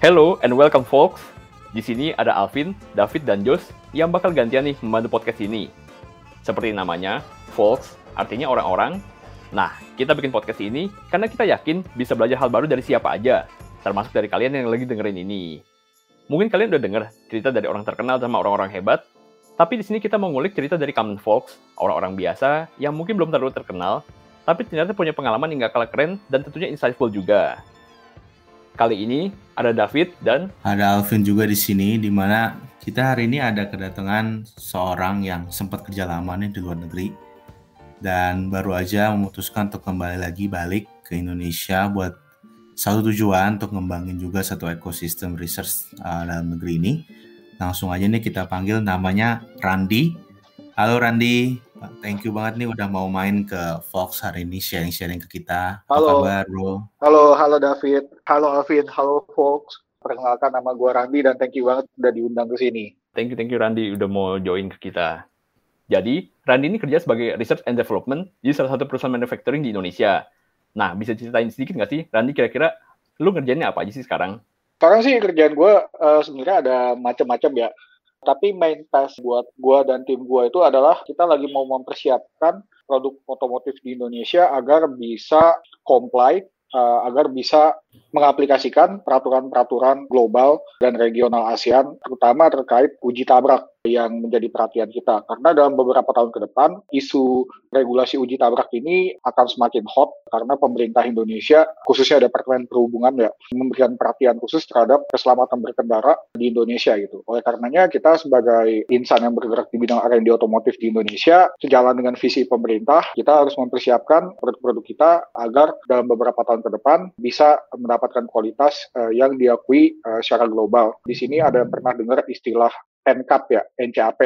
Hello and welcome folks. Di sini ada Alvin, David, dan Jos yang bakal gantian nih membantu podcast ini. Seperti namanya, folks artinya orang-orang. Nah, kita bikin podcast ini karena kita yakin bisa belajar hal baru dari siapa aja, termasuk dari kalian yang lagi dengerin ini. Mungkin kalian udah denger cerita dari orang terkenal sama orang-orang hebat, tapi di sini kita mau ngulik cerita dari common folks, orang-orang biasa yang mungkin belum terlalu terkenal, tapi ternyata punya pengalaman yang gak kalah keren dan tentunya insightful juga. Kali ini ada David dan ada Alvin juga di sini, di mana kita hari ini ada kedatangan seorang yang sempat kerja lama nih di luar negeri dan baru aja memutuskan untuk kembali lagi balik ke Indonesia buat satu tujuan untuk ngembangin juga satu ekosistem research uh, dalam negeri ini. Langsung aja nih kita panggil namanya Randi. Halo Randi, Thank you banget nih udah mau main ke Fox hari ini sharing-sharing ke kita. Halo. Apa kabar, bro? Halo, halo David. Halo Alvin, halo Fox. Perkenalkan nama gue Randi dan thank you banget udah diundang ke sini. Thank you, thank you Randi udah mau join ke kita. Jadi, Randi ini kerja sebagai Research and Development di salah satu perusahaan manufacturing di Indonesia. Nah, bisa ceritain sedikit nggak sih, Randi kira-kira lu ngerjainnya apa aja sih sekarang? Sekarang sih kerjaan gue uh, sebenarnya ada macam-macam ya. Tapi main task buat gua dan tim gua itu adalah kita lagi mau mempersiapkan produk otomotif di Indonesia agar bisa comply uh, agar bisa mengaplikasikan peraturan-peraturan global dan regional ASEAN, terutama terkait uji tabrak yang menjadi perhatian kita. Karena dalam beberapa tahun ke depan, isu regulasi uji tabrak ini akan semakin hot karena pemerintah Indonesia, khususnya Departemen Perhubungan ya, memberikan perhatian khusus terhadap keselamatan berkendara di Indonesia gitu. Oleh karenanya kita sebagai insan yang bergerak di bidang R&D otomotif di Indonesia, sejalan dengan visi pemerintah, kita harus mempersiapkan produk-produk kita agar dalam beberapa tahun ke depan bisa mendapatkan kualitas uh, yang diakui uh, secara global. Di sini ada pernah dengar istilah NCAP ya, NCAP.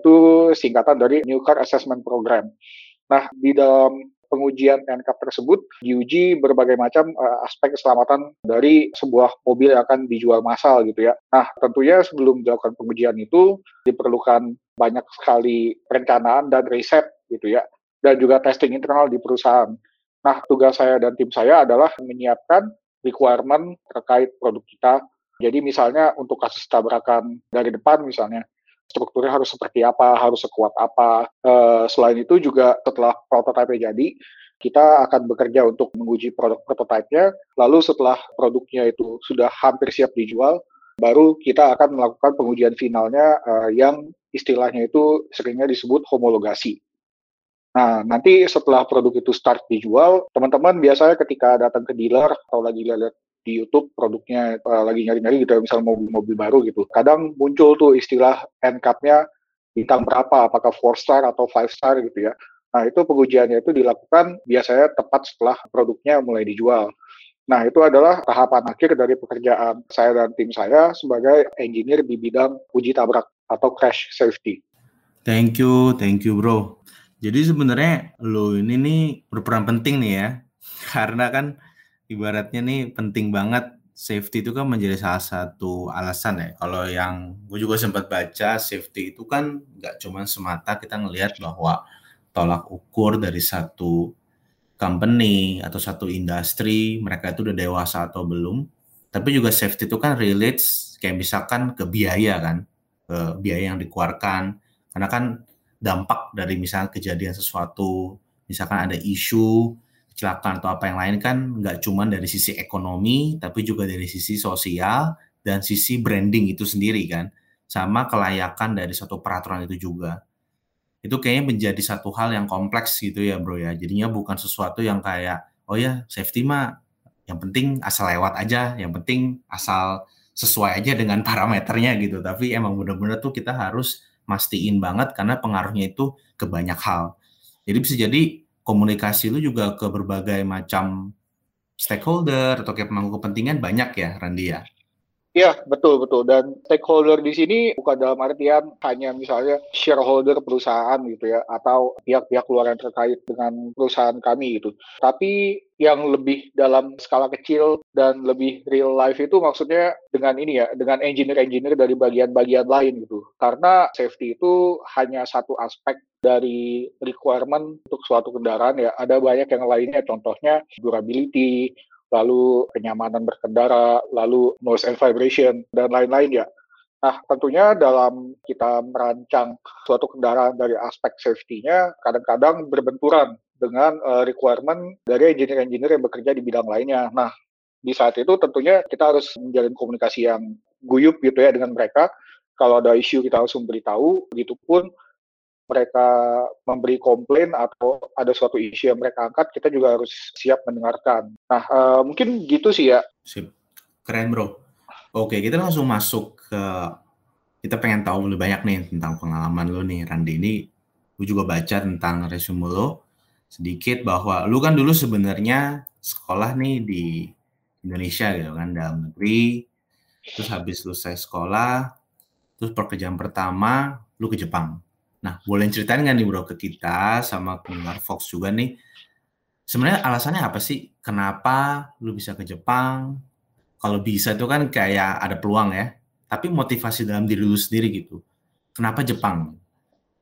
Itu singkatan dari New Car Assessment Program. Nah, di dalam pengujian NCAP tersebut diuji berbagai macam uh, aspek keselamatan dari sebuah mobil yang akan dijual massal gitu ya. Nah, tentunya sebelum dilakukan pengujian itu diperlukan banyak sekali perencanaan dan riset gitu ya. Dan juga testing internal di perusahaan. Nah, tugas saya dan tim saya adalah menyiapkan requirement terkait produk kita. Jadi misalnya untuk kasus tabrakan dari depan misalnya, strukturnya harus seperti apa, harus sekuat apa. E, selain itu juga setelah prototipe jadi, kita akan bekerja untuk menguji produk prototipe-nya, lalu setelah produknya itu sudah hampir siap dijual, baru kita akan melakukan pengujian finalnya uh, yang istilahnya itu seringnya disebut homologasi. Nah, nanti setelah produk itu start dijual, teman-teman biasanya ketika datang ke dealer atau lagi lihat di YouTube produknya uh, lagi nyari-nyari gitu, misalnya mobil-mobil baru gitu. Kadang muncul tuh istilah NCAP-nya bintang berapa, apakah 4 star atau 5 star gitu ya. Nah, itu pengujiannya itu dilakukan biasanya tepat setelah produknya mulai dijual. Nah, itu adalah tahapan akhir dari pekerjaan saya dan tim saya sebagai engineer di bidang uji tabrak atau crash safety. Thank you, thank you bro. Jadi sebenarnya lo ini nih berperan penting nih ya, karena kan ibaratnya nih penting banget safety itu kan menjadi salah satu alasan ya. Kalau yang gue juga sempat baca safety itu kan nggak cuma semata kita ngelihat bahwa tolak ukur dari satu company atau satu industri mereka itu udah dewasa atau belum, tapi juga safety itu kan relates kayak misalkan ke biaya kan, ke biaya yang dikeluarkan. Karena kan dampak dari misalnya kejadian sesuatu, misalkan ada isu, kecelakaan atau apa yang lain kan nggak cuma dari sisi ekonomi, tapi juga dari sisi sosial dan sisi branding itu sendiri kan, sama kelayakan dari suatu peraturan itu juga. Itu kayaknya menjadi satu hal yang kompleks gitu ya bro ya, jadinya bukan sesuatu yang kayak, oh ya safety mah yang penting asal lewat aja, yang penting asal sesuai aja dengan parameternya gitu, tapi emang bener-bener tuh kita harus mastiin banget karena pengaruhnya itu ke banyak hal. Jadi bisa jadi komunikasi lu juga ke berbagai macam stakeholder atau kayak pemangku kepentingan banyak ya, Randy ya? Iya, betul betul. Dan stakeholder di sini bukan dalam artian hanya misalnya shareholder perusahaan gitu ya atau pihak-pihak luar yang terkait dengan perusahaan kami gitu. Tapi yang lebih dalam skala kecil dan lebih real life itu maksudnya dengan ini ya, dengan engineer-engineer dari bagian-bagian lain gitu. Karena safety itu hanya satu aspek dari requirement untuk suatu kendaraan ya. Ada banyak yang lainnya, contohnya durability, lalu kenyamanan berkendara, lalu noise and vibration, dan lain-lain ya. Nah, tentunya dalam kita merancang suatu kendaraan dari aspek safety-nya, kadang-kadang berbenturan dengan uh, requirement dari engineer-engineer yang bekerja di bidang lainnya. Nah, di saat itu tentunya kita harus menjalin komunikasi yang guyup gitu ya dengan mereka. Kalau ada isu kita langsung beritahu, begitupun mereka memberi komplain atau ada suatu isu yang mereka angkat, kita juga harus siap mendengarkan. Nah, uh, mungkin gitu sih ya. Sip. Keren, bro. Oke, kita langsung masuk ke kita pengen tahu lebih banyak nih tentang pengalaman lo nih, Randi. Ini gue juga baca tentang resume lo sedikit bahwa lu kan dulu sebenarnya sekolah nih di Indonesia gitu kan, dalam negeri. Terus habis selesai sekolah, terus pekerjaan pertama lu ke Jepang Nah, boleh ceritain nggak nih bro ke kita sama pendengar Fox juga nih, sebenarnya alasannya apa sih? Kenapa lu bisa ke Jepang? Kalau bisa itu kan kayak ada peluang ya, tapi motivasi dalam diri lu sendiri gitu. Kenapa Jepang?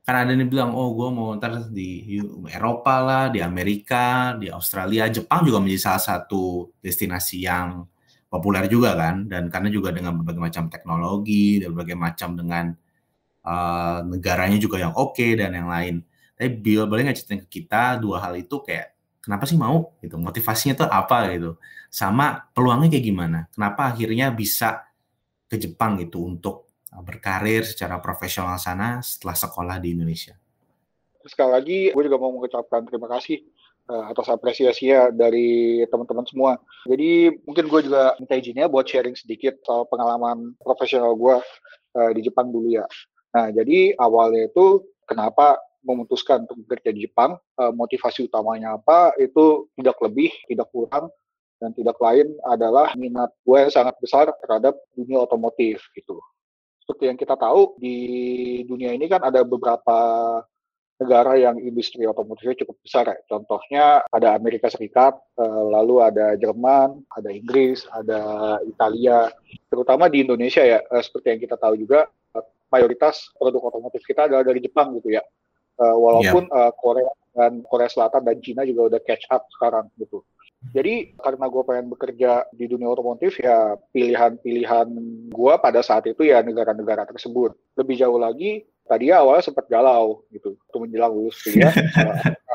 Karena ada yang bilang, oh gue mau ntar di Eropa lah, di Amerika, di Australia, Jepang juga menjadi salah satu destinasi yang populer juga kan, dan karena juga dengan berbagai macam teknologi, dan berbagai macam dengan uh, negaranya juga yang oke okay, dan yang lain. Tapi Bill boleh nggak ceritain ke kita dua hal itu kayak kenapa sih mau gitu, motivasinya tuh apa gitu, sama peluangnya kayak gimana? Kenapa akhirnya bisa ke Jepang gitu untuk uh, berkarir secara profesional sana setelah sekolah di Indonesia? Sekali lagi, gue juga mau mengucapkan terima kasih uh, atas apresiasinya dari teman-teman semua. Jadi mungkin gue juga minta izinnya buat sharing sedikit soal pengalaman profesional gue uh, di Jepang dulu ya. Nah, jadi awalnya itu kenapa memutuskan untuk bekerja di Jepang, uh, motivasi utamanya apa, itu tidak lebih, tidak kurang, dan tidak lain adalah minat gue yang sangat besar terhadap dunia otomotif gitu. Seperti yang kita tahu, di dunia ini kan ada beberapa negara yang industri otomotifnya cukup besar ya. Contohnya ada Amerika Serikat, eh, lalu ada Jerman, ada Inggris, ada Italia. Terutama di Indonesia ya, eh, seperti yang kita tahu juga, mayoritas produk otomotif kita adalah dari Jepang gitu ya. Uh, walaupun yeah. Iya. uh, Korea dan Korea Selatan dan Cina juga udah catch up sekarang gitu. Jadi karena gue pengen bekerja di dunia otomotif ya pilihan-pilihan gue pada saat itu ya negara-negara tersebut. Lebih jauh lagi tadi awalnya sempat galau gitu untuk menjelang lulus kuliah apakah,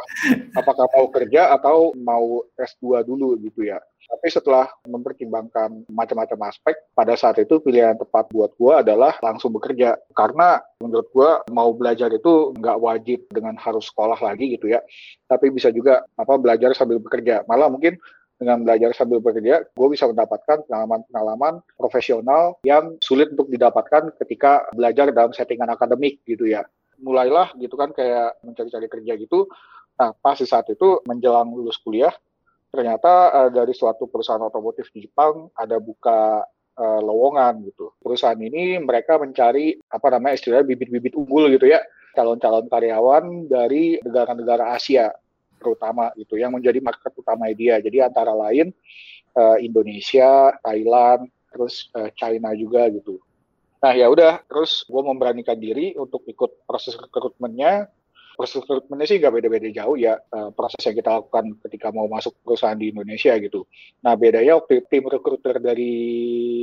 apakah mau kerja atau mau S2 dulu gitu ya. Tapi setelah mempertimbangkan macam-macam aspek, pada saat itu pilihan tepat buat gue adalah langsung bekerja. Karena menurut gue mau belajar itu nggak wajib dengan harus sekolah lagi gitu ya. Tapi bisa juga apa belajar sambil bekerja. Malah mungkin dengan belajar sambil bekerja, gue bisa mendapatkan pengalaman-pengalaman profesional yang sulit untuk didapatkan ketika belajar dalam settingan akademik gitu ya. Mulailah gitu kan kayak mencari-cari kerja gitu. Nah, pas di saat itu menjelang lulus kuliah, ternyata uh, dari suatu perusahaan otomotif di Jepang ada buka uh, lowongan gitu. Perusahaan ini mereka mencari apa namanya istilahnya bibit-bibit unggul gitu ya, calon-calon karyawan dari negara-negara Asia terutama gitu yang menjadi market utama dia. Jadi antara lain uh, Indonesia, Thailand, terus uh, China juga gitu. Nah ya udah, terus gue memberanikan diri untuk ikut proses rekrutmennya proses rekrutmennya sih nggak beda-beda jauh ya uh, proses yang kita lakukan ketika mau masuk perusahaan di Indonesia gitu. Nah bedanya waktu tim rekruter dari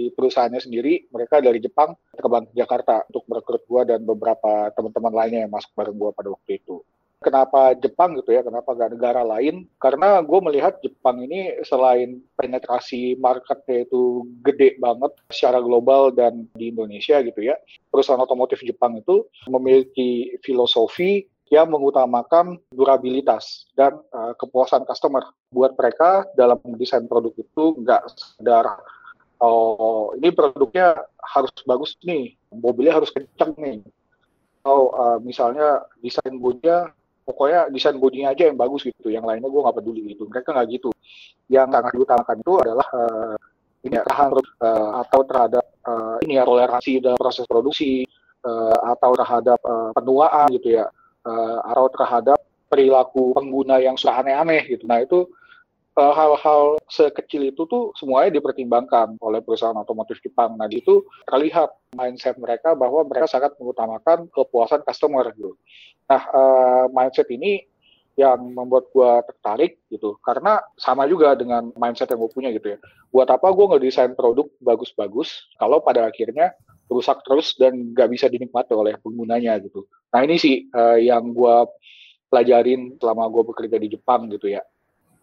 perusahaannya sendiri mereka dari Jepang terbang ke Jakarta untuk merekrut gua dan beberapa teman-teman lainnya yang masuk bareng gua pada waktu itu. Kenapa Jepang gitu ya? Kenapa gak negara lain? Karena gue melihat Jepang ini selain penetrasi marketnya itu gede banget secara global dan di Indonesia gitu ya, perusahaan otomotif Jepang itu memiliki filosofi yang mengutamakan durabilitas dan uh, kepuasan customer. Buat mereka dalam desain produk itu nggak sekedar oh ini produknya harus bagus nih, mobilnya harus kencang nih. Atau uh, misalnya desain bodinya, pokoknya desain bodinya aja yang bagus gitu, yang lainnya gue nggak peduli gitu. Mereka nggak gitu. Yang sangat diutamakan itu adalah uh, ini tahan uh, atau terhadap uh, ini ya toleransi dalam proses produksi uh, atau terhadap uh, penuaan gitu ya uh, atau terhadap perilaku pengguna yang sudah aneh-aneh gitu. Nah itu hal-hal sekecil itu tuh semuanya dipertimbangkan oleh perusahaan otomotif Jepang. Nah itu terlihat mindset mereka bahwa mereka sangat mengutamakan kepuasan customer gitu. Nah uh, mindset ini yang membuat gue tertarik gitu. Karena sama juga dengan mindset yang gue punya gitu ya. Buat apa gue ngedesain produk bagus-bagus kalau pada akhirnya rusak terus dan nggak bisa dinikmati oleh penggunanya gitu. Nah ini sih uh, yang gue pelajarin selama gue bekerja di Jepang gitu ya.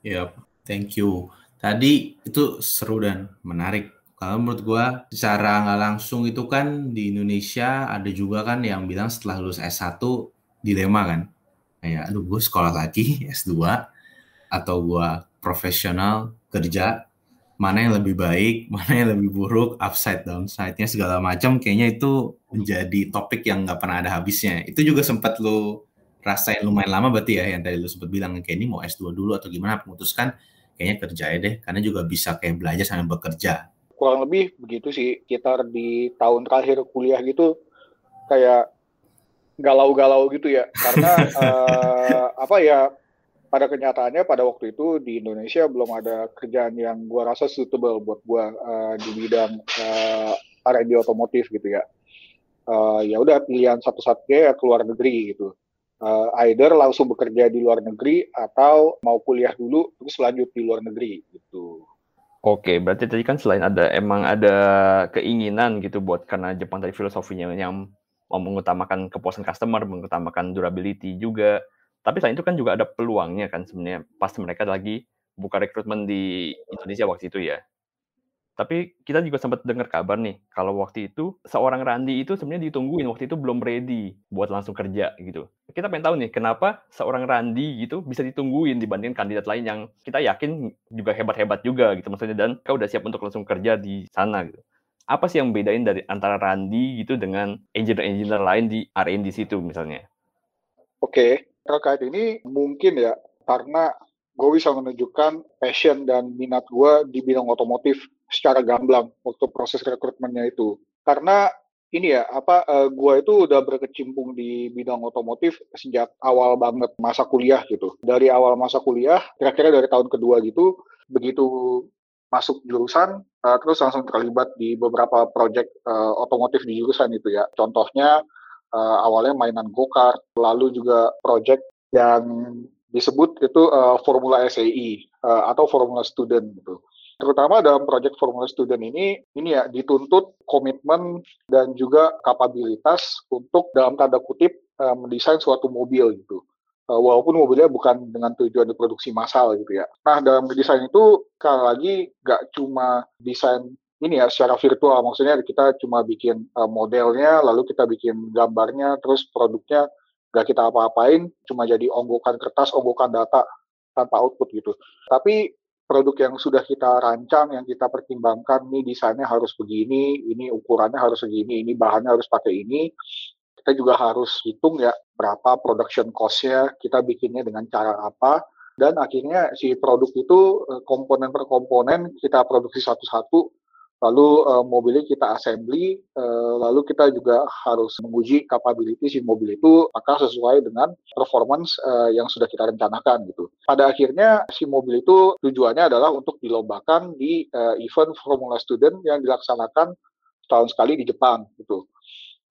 Ya yep, thank you. Tadi itu seru dan menarik. Kalau menurut gue secara nggak langsung itu kan di Indonesia ada juga kan yang bilang setelah lulus S1 dilema kan. Kayak aduh gue sekolah lagi S2 atau gue profesional kerja mana yang lebih baik, mana yang lebih buruk, upside downside-nya segala macam. Kayaknya itu menjadi topik yang nggak pernah ada habisnya. Itu juga sempat lo rasain lumayan lama berarti ya yang tadi lo sempat bilang kayak ini mau S2 dulu atau gimana? Memutuskan kayaknya kerja ya deh karena juga bisa kayak belajar sambil bekerja. Kurang lebih begitu sih, kita di tahun terakhir kuliah gitu kayak galau-galau gitu ya. Karena uh, apa ya pada kenyataannya pada waktu itu di Indonesia belum ada kerjaan yang gua rasa suitable buat gua uh, di bidang uh, R&D otomotif gitu ya. Uh, ya udah pilihan satu-satunya ya keluar negeri gitu uh, either langsung bekerja di luar negeri atau mau kuliah dulu terus lanjut di luar negeri gitu Oke, berarti tadi kan selain ada emang ada keinginan gitu buat karena Jepang tadi filosofinya yang mengutamakan kepuasan customer, mengutamakan durability juga. Tapi selain itu kan juga ada peluangnya kan sebenarnya pas mereka lagi buka rekrutmen di Indonesia waktu itu ya. Tapi kita juga sempat dengar kabar nih, kalau waktu itu seorang Randi itu sebenarnya ditungguin waktu itu belum ready buat langsung kerja gitu. Kita pengen tahu nih, kenapa seorang Randi gitu bisa ditungguin dibandingin kandidat lain yang kita yakin juga hebat-hebat juga gitu maksudnya dan kau udah siap untuk langsung kerja di sana gitu apa sih yang bedain dari antara Randi gitu dengan engineer-engineer lain di R&D situ misalnya? Oke, terkait ini mungkin ya karena gue bisa menunjukkan passion dan minat gue di bidang otomotif secara gamblang waktu proses rekrutmennya itu. Karena ini ya apa uh, eh, gue itu udah berkecimpung di bidang otomotif sejak awal banget masa kuliah gitu. Dari awal masa kuliah, kira-kira dari tahun kedua gitu, begitu masuk jurusan uh, terus langsung terlibat di beberapa proyek uh, otomotif di jurusan itu ya. Contohnya uh, awalnya mainan go-kart, lalu juga proyek yang disebut itu uh, Formula SAE uh, atau Formula Student gitu. Terutama dalam proyek Formula Student ini, ini ya dituntut komitmen dan juga kapabilitas untuk dalam tanda kutip uh, mendesain suatu mobil gitu uh, walaupun mobilnya bukan dengan tujuan diproduksi massal gitu ya. Nah dalam desain itu sekali lagi nggak cuma desain ini ya secara virtual, maksudnya kita cuma bikin uh, modelnya, lalu kita bikin gambarnya, terus produknya nggak kita apa-apain, cuma jadi onggokan kertas, onggokan data tanpa output gitu. Tapi produk yang sudah kita rancang, yang kita pertimbangkan, nih desainnya harus begini, ini ukurannya harus segini, ini bahannya harus pakai ini, kita juga harus hitung ya berapa production cost-nya, kita bikinnya dengan cara apa, dan akhirnya si produk itu eh, komponen per komponen kita produksi satu-satu, lalu uh, mobilnya kita assembly, uh, lalu kita juga harus menguji capability si mobil itu apakah sesuai dengan performance uh, yang sudah kita rencanakan gitu. Pada akhirnya si mobil itu tujuannya adalah untuk dilombakan di uh, event Formula Student yang dilaksanakan setahun sekali di Jepang gitu.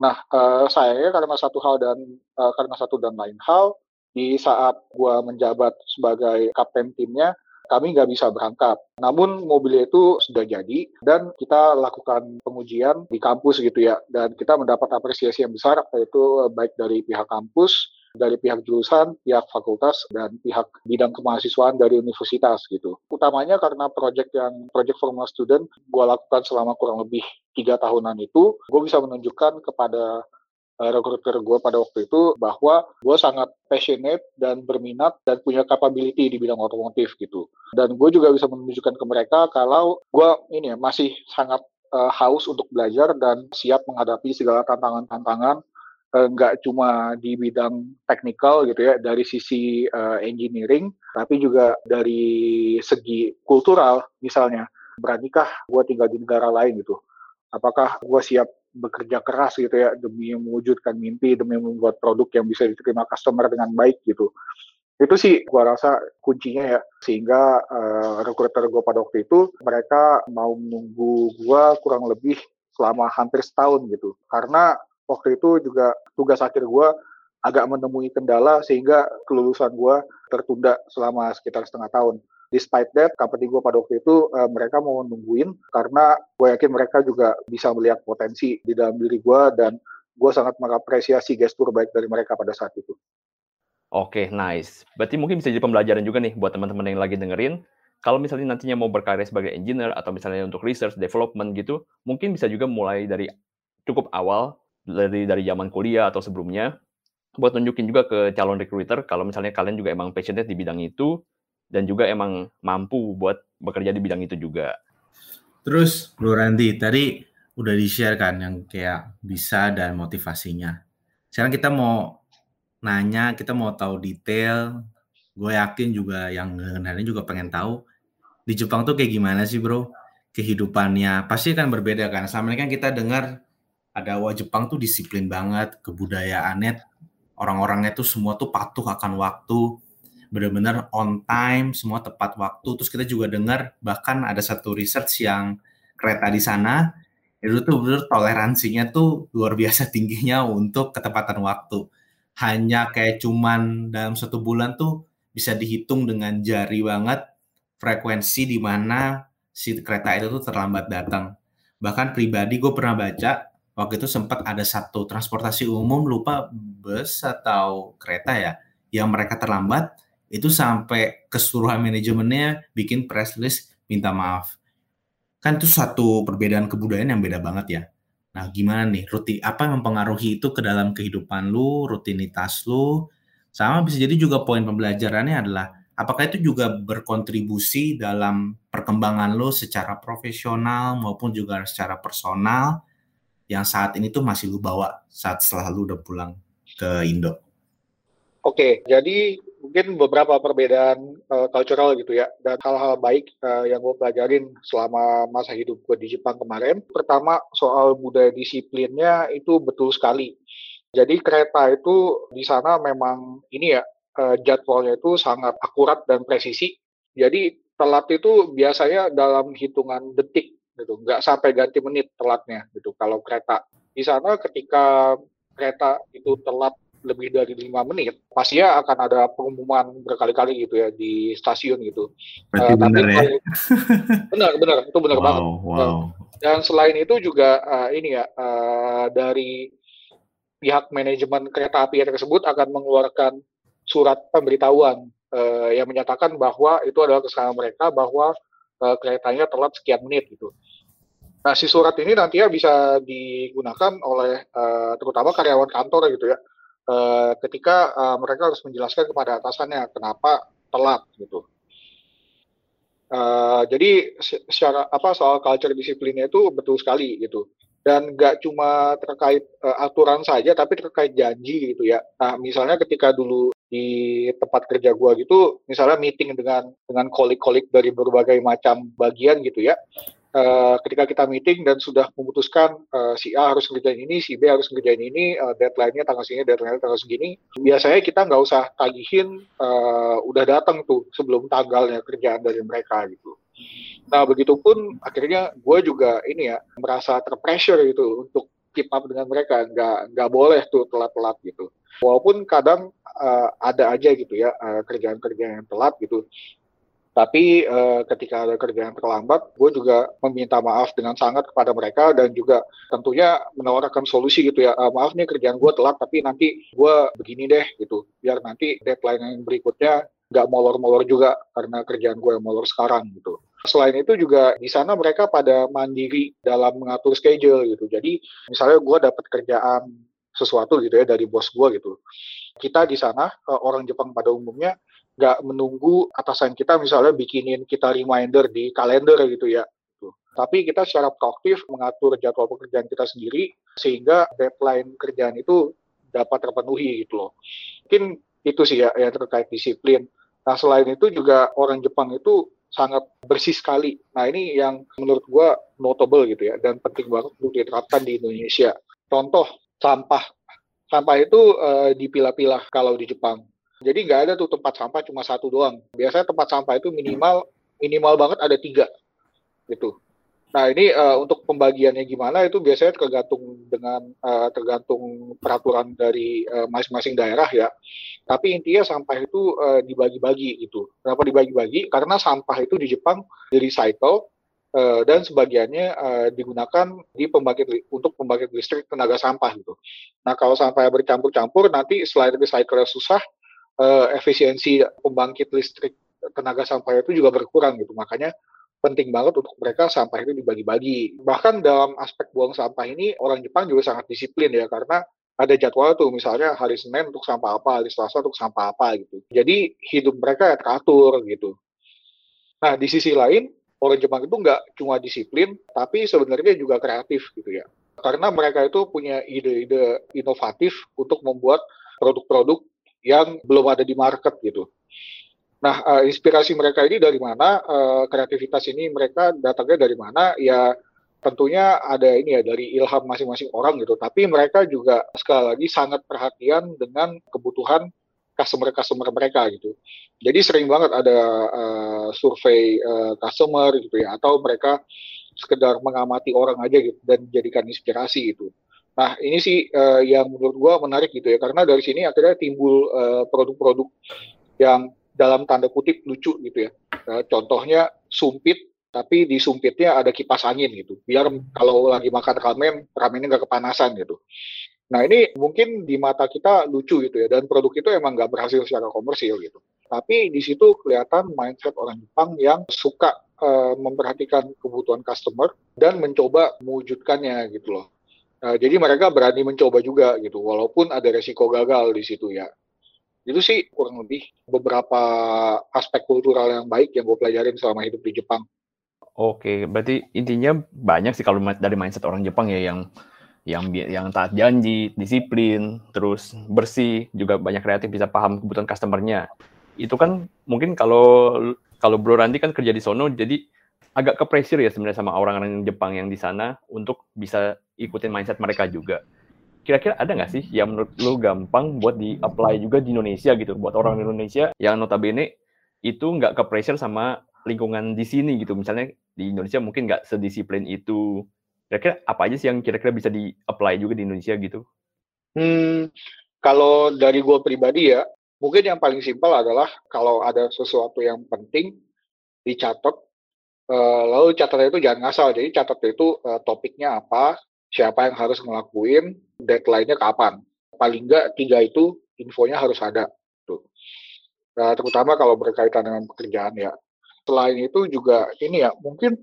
Nah, uh, saya karena satu hal dan uh, karena satu dan lain hal di saat gua menjabat sebagai kapten timnya, kami nggak bisa berangkat. Namun mobilnya itu sudah jadi dan kita lakukan pengujian di kampus gitu ya. Dan kita mendapat apresiasi yang besar yaitu baik dari pihak kampus dari pihak jurusan, pihak fakultas, dan pihak bidang kemahasiswaan dari universitas gitu. Utamanya karena proyek yang proyek Formula Student gue lakukan selama kurang lebih tiga tahunan itu, gue bisa menunjukkan kepada recruiter gue pada waktu itu bahwa gue sangat passionate dan berminat dan punya capability di bidang otomotif gitu. Dan gue juga bisa menunjukkan ke mereka kalau gue ini ya masih sangat uh, haus untuk belajar dan siap menghadapi segala tantangan-tantangan Eh, nggak cuma di bidang teknikal gitu ya dari sisi uh, engineering tapi juga dari segi kultural misalnya beranikah gue tinggal di negara lain gitu apakah gue siap bekerja keras gitu ya demi mewujudkan mimpi demi membuat produk yang bisa diterima customer dengan baik gitu. Itu sih gue rasa kuncinya ya. Sehingga uh, recruiter gue pada waktu itu mereka mau menunggu gue kurang lebih selama hampir setahun gitu. Karena waktu itu juga tugas akhir gue agak menemui kendala sehingga kelulusan gue tertunda selama sekitar setengah tahun. Despite that, company gue pada waktu itu uh, mereka mau nungguin karena gue yakin mereka juga bisa melihat potensi di dalam diri gue dan gue sangat mengapresiasi gestur baik dari mereka pada saat itu. Oke, nice. Berarti mungkin bisa jadi pembelajaran juga nih buat teman-teman yang lagi dengerin. Kalau misalnya nantinya mau berkarya sebagai engineer atau misalnya untuk research, development gitu, mungkin bisa juga mulai dari cukup awal, dari dari zaman kuliah atau sebelumnya, buat nunjukin juga ke calon recruiter kalau misalnya kalian juga emang passionate di bidang itu, dan juga emang mampu buat bekerja di bidang itu juga. Terus, Bro Randy, tadi udah di-share kan yang kayak bisa dan motivasinya. Sekarang kita mau nanya, kita mau tahu detail. Gue yakin juga yang dengerin juga pengen tahu di Jepang tuh kayak gimana sih, Bro? Kehidupannya pasti kan berbeda kan. Sama kan kita dengar ada wah Jepang tuh disiplin banget, kebudayaannya orang-orangnya tuh semua tuh patuh akan waktu, benar-benar on time, semua tepat waktu. Terus kita juga dengar bahkan ada satu research yang kereta di sana itu tuh benar toleransinya tuh luar biasa tingginya untuk ketepatan waktu. Hanya kayak cuman dalam satu bulan tuh bisa dihitung dengan jari banget frekuensi di mana si kereta itu tuh terlambat datang. Bahkan pribadi gue pernah baca waktu itu sempat ada satu transportasi umum lupa bus atau kereta ya yang mereka terlambat itu sampai keseluruhan manajemennya bikin press release minta maaf. Kan itu satu perbedaan kebudayaan yang beda banget ya. Nah, gimana nih rutin apa yang mempengaruhi itu ke dalam kehidupan lu, rutinitas lu? Sama bisa jadi juga poin pembelajarannya adalah apakah itu juga berkontribusi dalam perkembangan lu secara profesional maupun juga secara personal yang saat ini tuh masih lu bawa saat setelah lu udah pulang ke Indo? Oke, jadi mungkin beberapa perbedaan uh, cultural gitu ya, dan hal-hal baik uh, yang gue pelajarin selama masa hidup gue di Jepang kemarin. Pertama, soal budaya disiplinnya itu betul sekali. Jadi kereta itu di sana memang ini ya, uh, jadwalnya itu sangat akurat dan presisi. Jadi telat itu biasanya dalam hitungan detik gitu, nggak sampai ganti menit telatnya gitu. Kalau kereta di sana ketika kereta itu telat lebih dari lima menit, pastinya akan ada pengumuman berkali-kali gitu ya di stasiun gitu. Berarti uh, benar ya? benar, benar, itu benar wow, banget. Wow. Dan selain itu juga uh, ini ya uh, dari pihak manajemen kereta api tersebut akan mengeluarkan surat pemberitahuan uh, yang menyatakan bahwa itu adalah kesalahan mereka bahwa uh, keretanya telat sekian menit gitu. Nah, si surat ini nantinya bisa digunakan oleh uh, terutama karyawan kantor gitu ya uh, ketika uh, mereka harus menjelaskan kepada atasannya kenapa telat gitu. Uh, jadi secara apa soal culture disiplinnya itu betul sekali gitu dan nggak cuma terkait uh, aturan saja tapi terkait janji gitu ya. Nah misalnya ketika dulu di tempat kerja gua gitu misalnya meeting dengan dengan kolik-kolik dari berbagai macam bagian gitu ya uh, ketika kita meeting dan sudah memutuskan uh, si A harus ngerjain ini, si B harus ngerjain ini, uh, deadline-nya tanggal segini, deadline-nya tanggal segini, biasanya kita nggak usah tagihin uh, udah datang tuh sebelum tanggalnya kerjaan dari mereka gitu. Nah, begitupun akhirnya gue juga ini ya merasa terpressure gitu untuk keep up dengan mereka, nggak nggak boleh tuh telat-telat gitu. Walaupun kadang uh, ada aja gitu ya kerjaan-kerjaan uh, yang telat gitu, tapi uh, ketika ada kerjaan terlambat, gue juga meminta maaf dengan sangat kepada mereka dan juga tentunya menawarkan solusi gitu ya. Uh, maaf nih kerjaan gue telat, tapi nanti gue begini deh gitu, biar nanti deadline yang berikutnya nggak molor-molor juga karena kerjaan gue yang molor sekarang gitu. Selain itu juga di sana mereka pada mandiri dalam mengatur schedule gitu. Jadi misalnya gue dapat kerjaan sesuatu gitu ya dari bos gue gitu. Kita di sana eh, orang Jepang pada umumnya nggak menunggu atasan kita misalnya bikinin kita reminder di kalender gitu ya. Tapi kita secara proaktif mengatur jadwal pekerjaan kita sendiri sehingga deadline kerjaan itu dapat terpenuhi gitu loh. Mungkin itu sih ya yang terkait disiplin. Nah selain itu juga orang Jepang itu sangat bersih sekali. Nah ini yang menurut gua notable gitu ya dan penting banget untuk diterapkan di Indonesia. Contoh sampah. Sampah itu uh, dipilah-pilah kalau di Jepang jadi nggak ada tuh tempat sampah cuma satu doang. Biasanya tempat sampah itu minimal minimal banget ada tiga, gitu. Nah ini uh, untuk pembagiannya gimana itu biasanya tergantung dengan uh, tergantung peraturan dari masing-masing uh, daerah ya. Tapi intinya sampah itu uh, dibagi-bagi gitu. Kenapa dibagi-bagi? Karena sampah itu di Jepang di recycle uh, dan sebagiannya uh, digunakan di pembangkit untuk pembangkit listrik tenaga sampah gitu. Nah kalau sampah bercampur-campur nanti selain recycle susah, uh, efisiensi pembangkit listrik tenaga sampah itu juga berkurang gitu. Makanya penting banget untuk mereka sampah itu dibagi-bagi. Bahkan dalam aspek buang sampah ini orang Jepang juga sangat disiplin ya karena ada jadwal tuh misalnya hari Senin untuk sampah apa, hari Selasa untuk sampah apa gitu. Jadi hidup mereka ya teratur gitu. Nah di sisi lain orang Jepang itu nggak cuma disiplin tapi sebenarnya juga kreatif gitu ya. Karena mereka itu punya ide-ide inovatif untuk membuat produk-produk yang belum ada di market gitu. Nah, uh, inspirasi mereka ini dari mana? Uh, kreativitas ini mereka datangnya dari mana? Ya tentunya ada ini ya dari ilham masing-masing orang gitu. Tapi mereka juga sekali lagi sangat perhatian dengan kebutuhan customer-customer mereka gitu. Jadi sering banget ada uh, survei uh, customer gitu ya, atau mereka sekedar mengamati orang aja gitu dan jadikan inspirasi gitu. Nah ini sih uh, yang menurut gua menarik gitu ya, karena dari sini akhirnya timbul produk-produk uh, yang dalam tanda kutip lucu gitu ya. Uh, contohnya sumpit, tapi di sumpitnya ada kipas angin gitu. Biar kalau lagi makan ramen, ramennya nggak kepanasan gitu. Nah ini mungkin di mata kita lucu gitu ya, dan produk itu emang nggak berhasil secara komersil gitu. Tapi di situ kelihatan mindset orang Jepang yang suka uh, memperhatikan kebutuhan customer dan mencoba mewujudkannya gitu loh. Uh, jadi mereka berani mencoba juga gitu, walaupun ada resiko gagal di situ ya. Itu sih kurang lebih beberapa aspek kultural yang baik yang gue pelajarin selama hidup di Jepang. Oke, berarti intinya banyak sih kalau dari mindset orang Jepang ya yang yang yang taat janji, disiplin, terus bersih, juga banyak kreatif bisa paham kebutuhan customernya. Itu kan mungkin kalau kalau Bro Randy kan kerja di sono jadi agak ke pressure ya sebenarnya sama orang-orang Jepang yang di sana untuk bisa ikutin mindset mereka juga kira-kira ada nggak sih yang menurut lu gampang buat di-apply juga di Indonesia gitu, buat orang Indonesia yang notabene itu nggak ke pressure sama lingkungan di sini gitu. Misalnya di Indonesia mungkin nggak sedisiplin itu. Kira-kira apa aja sih yang kira-kira bisa di-apply juga di Indonesia gitu? Hmm, kalau dari gue pribadi ya, mungkin yang paling simpel adalah kalau ada sesuatu yang penting dicatat, uh, lalu catatnya itu jangan ngasal. Jadi catat itu uh, topiknya apa, siapa yang harus ngelakuin, deadline-nya kapan. Paling enggak tiga itu infonya harus ada. Tuh. Nah, terutama kalau berkaitan dengan pekerjaan ya. Selain itu juga ini ya, mungkin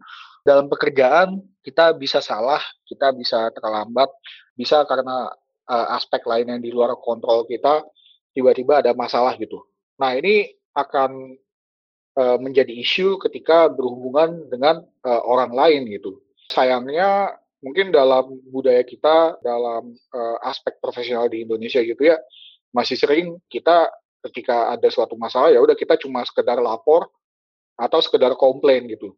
dalam pekerjaan kita bisa salah, kita bisa terlambat, bisa karena uh, aspek lain yang di luar kontrol kita, tiba-tiba ada masalah gitu. Nah ini akan uh, menjadi isu ketika berhubungan dengan uh, orang lain gitu. Sayangnya mungkin dalam budaya kita dalam uh, aspek profesional di Indonesia gitu ya masih sering kita ketika ada suatu masalah ya udah kita cuma sekedar lapor atau sekedar komplain gitu.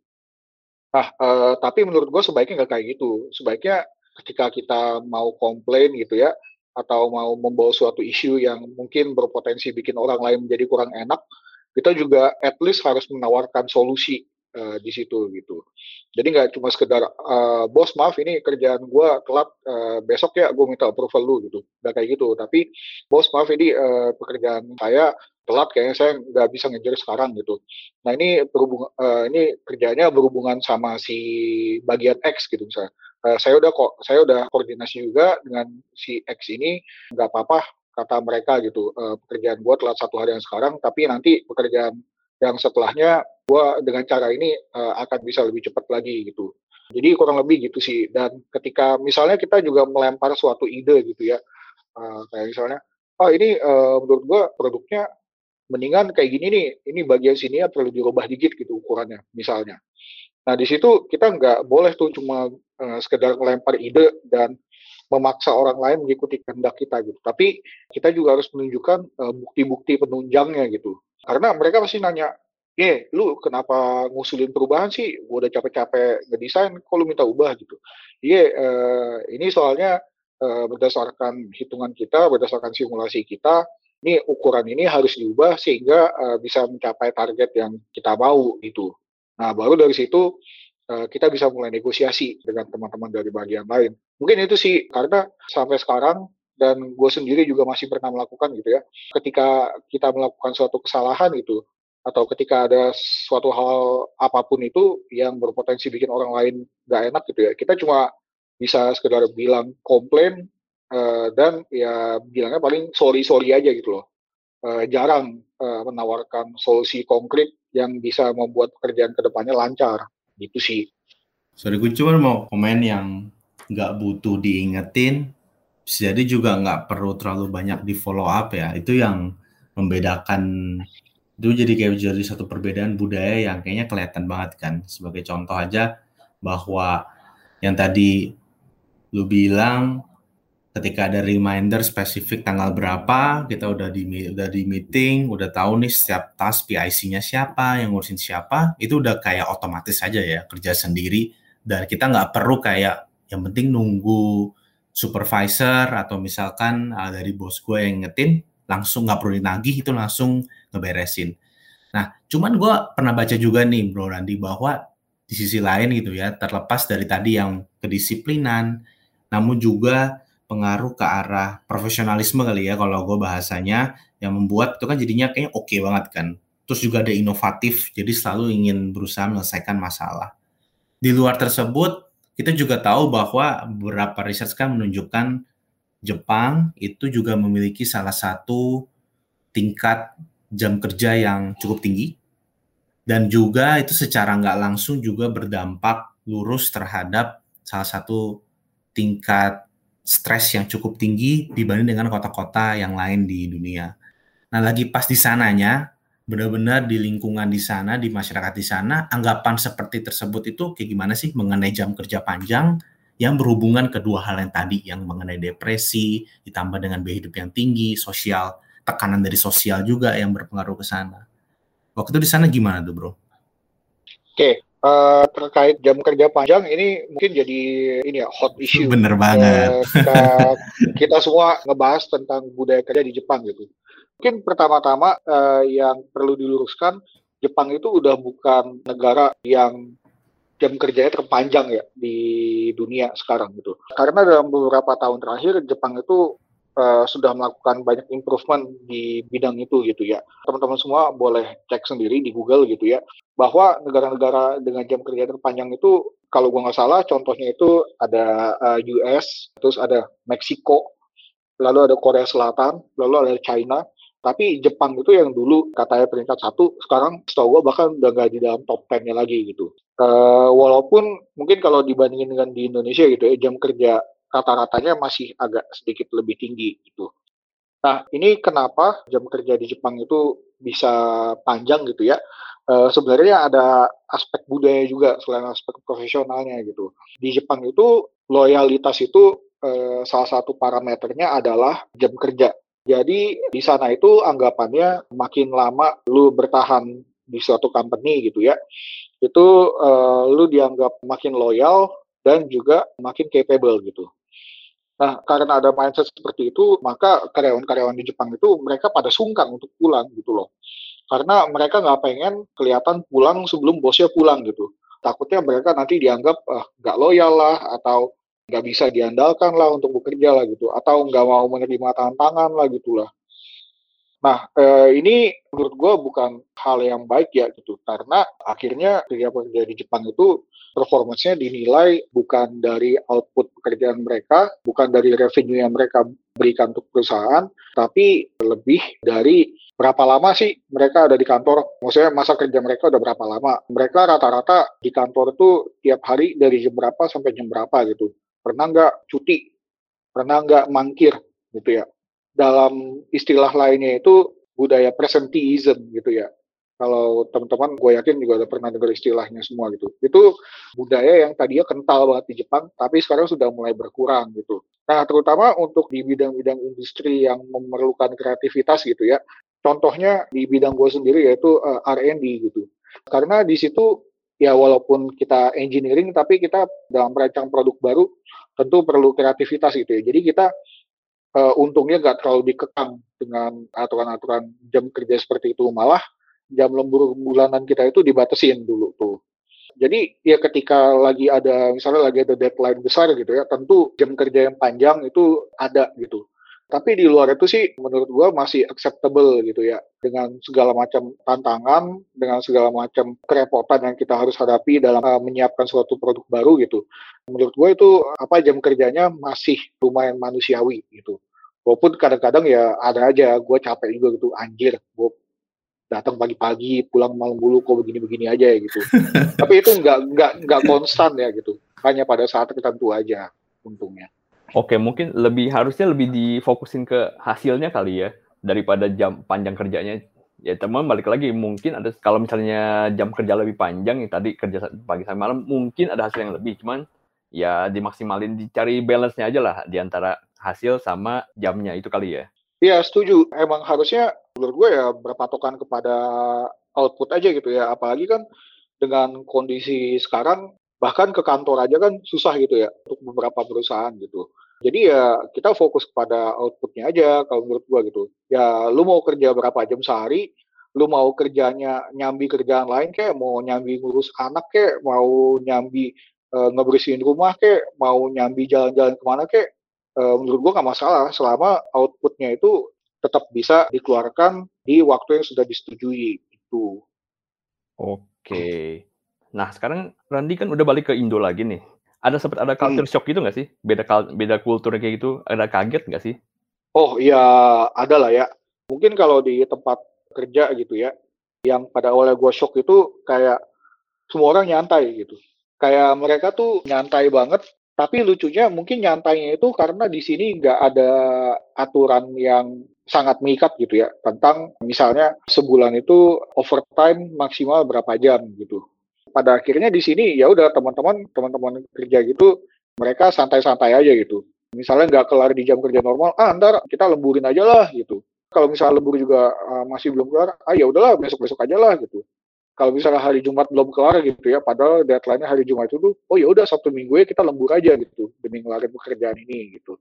Nah, uh, tapi menurut gue sebaiknya nggak kayak gitu. Sebaiknya ketika kita mau komplain gitu ya, atau mau membawa suatu isu yang mungkin berpotensi bikin orang lain menjadi kurang enak, kita juga at least harus menawarkan solusi uh, di situ gitu. Jadi nggak cuma sekedar uh, bos maaf ini kerjaan gue telat uh, besok ya gue minta approval lu gitu, nggak kayak gitu. Tapi bos maaf ini uh, pekerjaan saya telat kayaknya saya nggak bisa ngejar sekarang gitu. Nah ini berhubung uh, ini kerjanya berhubungan sama si bagian X gitu misalnya. Uh, saya udah kok saya udah koordinasi juga dengan si X ini nggak apa-apa kata mereka gitu uh, pekerjaan gue telat satu hari yang sekarang tapi nanti pekerjaan yang setelahnya gue dengan cara ini uh, akan bisa lebih cepat lagi gitu. Jadi kurang lebih gitu sih. Dan ketika misalnya kita juga melempar suatu ide gitu ya, uh, kayak misalnya, oh ini uh, menurut gue produknya mendingan kayak gini nih, ini bagian sini ya perlu dirubah dikit gitu ukurannya, misalnya. Nah di situ kita nggak boleh tuh cuma uh, sekedar melempar ide dan memaksa orang lain mengikuti kehendak kita gitu. Tapi kita juga harus menunjukkan bukti-bukti uh, penunjangnya gitu. Karena mereka pasti nanya, "Ye, lu kenapa ngusulin perubahan sih? Gua udah capek-capek ngedesain, kok lu minta ubah?" gitu. Ye, uh, ini soalnya uh, berdasarkan hitungan kita, berdasarkan simulasi kita, ini ukuran ini harus diubah sehingga uh, bisa mencapai target yang kita mau gitu. Nah, baru dari situ uh, kita bisa mulai negosiasi dengan teman-teman dari bagian lain. Mungkin itu sih karena sampai sekarang dan gue sendiri juga masih pernah melakukan gitu ya. Ketika kita melakukan suatu kesalahan itu atau ketika ada suatu hal apa pun itu yang berpotensi bikin orang lain gak enak gitu ya, kita cuma bisa sekedar bilang komplain uh, dan ya bilangnya paling sorry sorry aja gitu loh. Uh, jarang uh, menawarkan solusi konkret yang bisa membuat pekerjaan ke depannya lancar gitu sih. Sorry, gue cuma mau komen yang nggak butuh diingetin, jadi juga nggak perlu terlalu banyak di follow up ya. Itu yang membedakan itu jadi kayak jadi satu perbedaan budaya yang kayaknya kelihatan banget kan. Sebagai contoh aja bahwa yang tadi lu bilang ketika ada reminder spesifik tanggal berapa, kita udah di udah di meeting, udah tahu nih setiap task PIC-nya siapa, yang ngurusin siapa, itu udah kayak otomatis aja ya kerja sendiri dan kita nggak perlu kayak yang penting nunggu supervisor atau misalkan uh, dari bos gue yang ngetin langsung nggak perlu dinagih itu langsung ngeberesin. Nah, cuman gue pernah baca juga nih Bro Randy bahwa di sisi lain gitu ya, terlepas dari tadi yang kedisiplinan, namun juga pengaruh ke arah profesionalisme kali ya kalau gue bahasanya yang membuat itu kan jadinya kayaknya oke okay banget kan. Terus juga ada inovatif, jadi selalu ingin berusaha menyelesaikan masalah. Di luar tersebut, kita juga tahu bahwa beberapa riset kan menunjukkan Jepang itu juga memiliki salah satu tingkat jam kerja yang cukup tinggi dan juga itu secara nggak langsung juga berdampak lurus terhadap salah satu tingkat stres yang cukup tinggi dibanding dengan kota-kota yang lain di dunia. Nah, lagi pas di sananya, benar-benar di lingkungan di sana, di masyarakat di sana, anggapan seperti tersebut itu kayak gimana sih mengenai jam kerja panjang yang berhubungan kedua hal yang tadi, yang mengenai depresi, ditambah dengan biaya hidup yang tinggi, sosial, tekanan dari sosial juga yang berpengaruh ke sana. Waktu itu di sana gimana tuh, bro? Oke, uh, terkait jam kerja panjang ini mungkin jadi ini ya hot issue. Bener banget. Uh, kita, kita semua ngebahas tentang budaya kerja di Jepang gitu. Mungkin pertama-tama uh, yang perlu diluruskan, Jepang itu udah bukan negara yang jam kerjanya terpanjang ya di dunia sekarang gitu. Karena dalam beberapa tahun terakhir Jepang itu uh, sudah melakukan banyak improvement di bidang itu gitu ya. Teman-teman semua boleh cek sendiri di Google gitu ya bahwa negara-negara dengan jam kerja terpanjang itu kalau gua nggak salah contohnya itu ada uh, eh, US, terus ada Meksiko, lalu ada Korea Selatan, lalu ada China. Tapi Jepang itu yang dulu katanya peringkat satu, sekarang setahu gue bahkan udah nggak di dalam top 10-nya lagi gitu. Uh, walaupun mungkin kalau dibandingin dengan di Indonesia gitu ya, jam kerja rata-ratanya masih agak sedikit lebih tinggi gitu. Nah, ini kenapa jam kerja di Jepang itu bisa panjang gitu ya? uh, sebenarnya ada aspek budaya juga selain aspek profesionalnya gitu. Di Jepang itu loyalitas itu uh, salah satu parameternya adalah jam kerja. Jadi di sana itu anggapannya makin lama lu bertahan di suatu company gitu ya, itu uh, lu dianggap makin loyal dan juga makin capable gitu. Nah, karena ada mindset seperti itu, maka karyawan-karyawan di Jepang itu mereka pada sungkan untuk pulang gitu loh karena mereka nggak pengen kelihatan pulang sebelum bosnya pulang gitu. Takutnya mereka nanti dianggap ah, nggak loyal lah atau nggak bisa diandalkan lah untuk bekerja lah gitu atau nggak mau menerima tantangan lah gitulah. Nah eh, ini menurut gue bukan hal yang baik ya gitu karena akhirnya ketika pekerja di Jepang itu performance-nya dinilai bukan dari output pekerjaan mereka, bukan dari revenue yang mereka berikan untuk perusahaan, tapi lebih dari berapa lama sih mereka ada di kantor? Maksudnya masa kerja mereka udah berapa lama? Mereka rata-rata di kantor itu tiap hari dari jam berapa sampai jam berapa gitu. Pernah nggak cuti? Pernah nggak mangkir gitu ya? Dalam istilah lainnya itu budaya presenteeism gitu ya. Kalau teman-teman gue yakin juga udah pernah dengar istilahnya semua gitu. Itu budaya yang tadinya kental banget di Jepang, tapi sekarang sudah mulai berkurang gitu. Nah, terutama untuk di bidang-bidang industri yang memerlukan kreativitas gitu ya, Contohnya di bidang gue sendiri yaitu uh, eh, R&D gitu. Karena di situ ya walaupun kita engineering tapi kita dalam merancang produk baru tentu perlu kreativitas gitu ya. Jadi kita uh, untungnya nggak terlalu dikekang dengan aturan-aturan jam kerja seperti itu. Malah jam lembur bulanan kita itu dibatasin dulu tuh. Jadi ya ketika lagi ada misalnya lagi ada deadline besar gitu ya, tentu jam kerja yang panjang itu ada gitu. Tapi di luar itu sih menurut gua masih acceptable gitu ya dengan segala macam tantangan, dengan segala macam kerepotan yang kita harus hadapi dalam uh, menyiapkan suatu produk baru gitu. Menurut gua itu apa jam kerjanya masih lumayan manusiawi gitu. Walaupun kadang-kadang ya ada aja gue capek juga gitu anjir gue datang pagi-pagi pulang malam dulu kok begini-begini aja ya gitu tapi itu nggak nggak nggak konstan ya gitu hanya pada saat tertentu aja untungnya oke mungkin lebih harusnya lebih difokusin ke hasilnya kali ya daripada jam panjang kerjanya ya teman balik lagi mungkin ada kalau misalnya jam kerja lebih panjang ya tadi kerja pagi sampai malam mungkin ada hasil yang lebih cuman ya dimaksimalin dicari balance-nya aja lah di antara hasil sama jamnya itu kali ya Iya setuju. Emang harusnya menurut gue ya berpatokan kepada output aja gitu ya. Apalagi kan dengan kondisi sekarang bahkan ke kantor aja kan susah gitu ya untuk beberapa perusahaan gitu. Jadi ya kita fokus kepada outputnya aja kalau menurut gue gitu. Ya lu mau kerja berapa jam sehari, lu mau kerjanya nyambi kerjaan lain kayak mau nyambi ngurus anak kayak mau nyambi e, ngebersihin rumah kayak mau nyambi jalan-jalan ke mana kayak uh, menurut gue nggak masalah selama outputnya itu tetap bisa dikeluarkan di waktu yang sudah disetujui itu. Oke. Nah sekarang Randy kan udah balik ke Indo lagi nih. Ada sempat ada culture hmm. shock gitu nggak sih? Beda beda kultur kayak gitu. Ada kaget nggak sih? Oh iya ada lah ya. Mungkin kalau di tempat kerja gitu ya, yang pada awalnya gue shock itu kayak semua orang nyantai gitu. Kayak mereka tuh nyantai banget tapi lucunya mungkin nyantainya itu karena di sini nggak ada aturan yang sangat mengikat gitu ya tentang misalnya sebulan itu overtime maksimal berapa jam gitu. Pada akhirnya di sini ya udah teman-teman teman-teman kerja gitu mereka santai-santai aja gitu. Misalnya nggak kelar di jam kerja normal, ah ntar kita lemburin aja lah gitu. Kalau misalnya lembur juga uh, masih belum kelar, ah ya udahlah besok-besok aja lah gitu kalau misalnya hari Jumat belum kelar gitu ya, padahal deadline-nya hari Jumat itu tuh, oh ya udah Sabtu Minggu ya kita lembur aja gitu demi ngelarin pekerjaan ini gitu.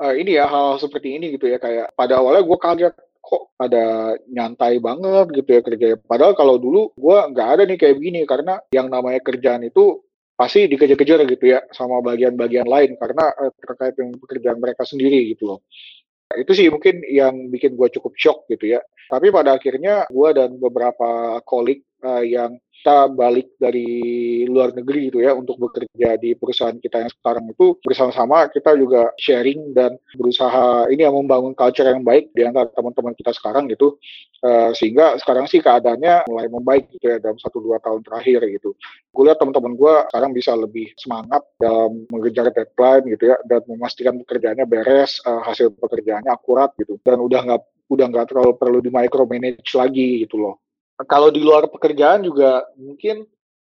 Uh, ini ya hal, hal seperti ini gitu ya kayak pada awalnya gue kaget kok ada nyantai banget gitu ya kerjanya. Padahal kalau dulu gue nggak ada nih kayak begini karena yang namanya kerjaan itu pasti dikejar-kejar gitu ya sama bagian-bagian lain karena uh, terkait dengan pekerjaan mereka sendiri gitu loh. Itu sih mungkin yang bikin gue cukup shock gitu ya. Tapi pada akhirnya gue dan beberapa kolik uh, yang kita balik dari luar negeri gitu ya untuk bekerja di perusahaan kita yang sekarang itu bersama-sama kita juga sharing dan berusaha ini yang membangun culture yang baik di antara teman-teman kita sekarang gitu. Uh, sehingga sekarang sih keadaannya mulai membaik gitu ya dalam satu dua tahun terakhir gitu. Gue lihat teman-teman gue sekarang bisa lebih semangat dalam mengejar deadline gitu ya dan memastikan pekerjaannya beres uh, hasil pekerjaannya akurat gitu. Dan udah nggak udah nggak terlalu perlu di micromanage lagi gitu loh kalau di luar pekerjaan juga mungkin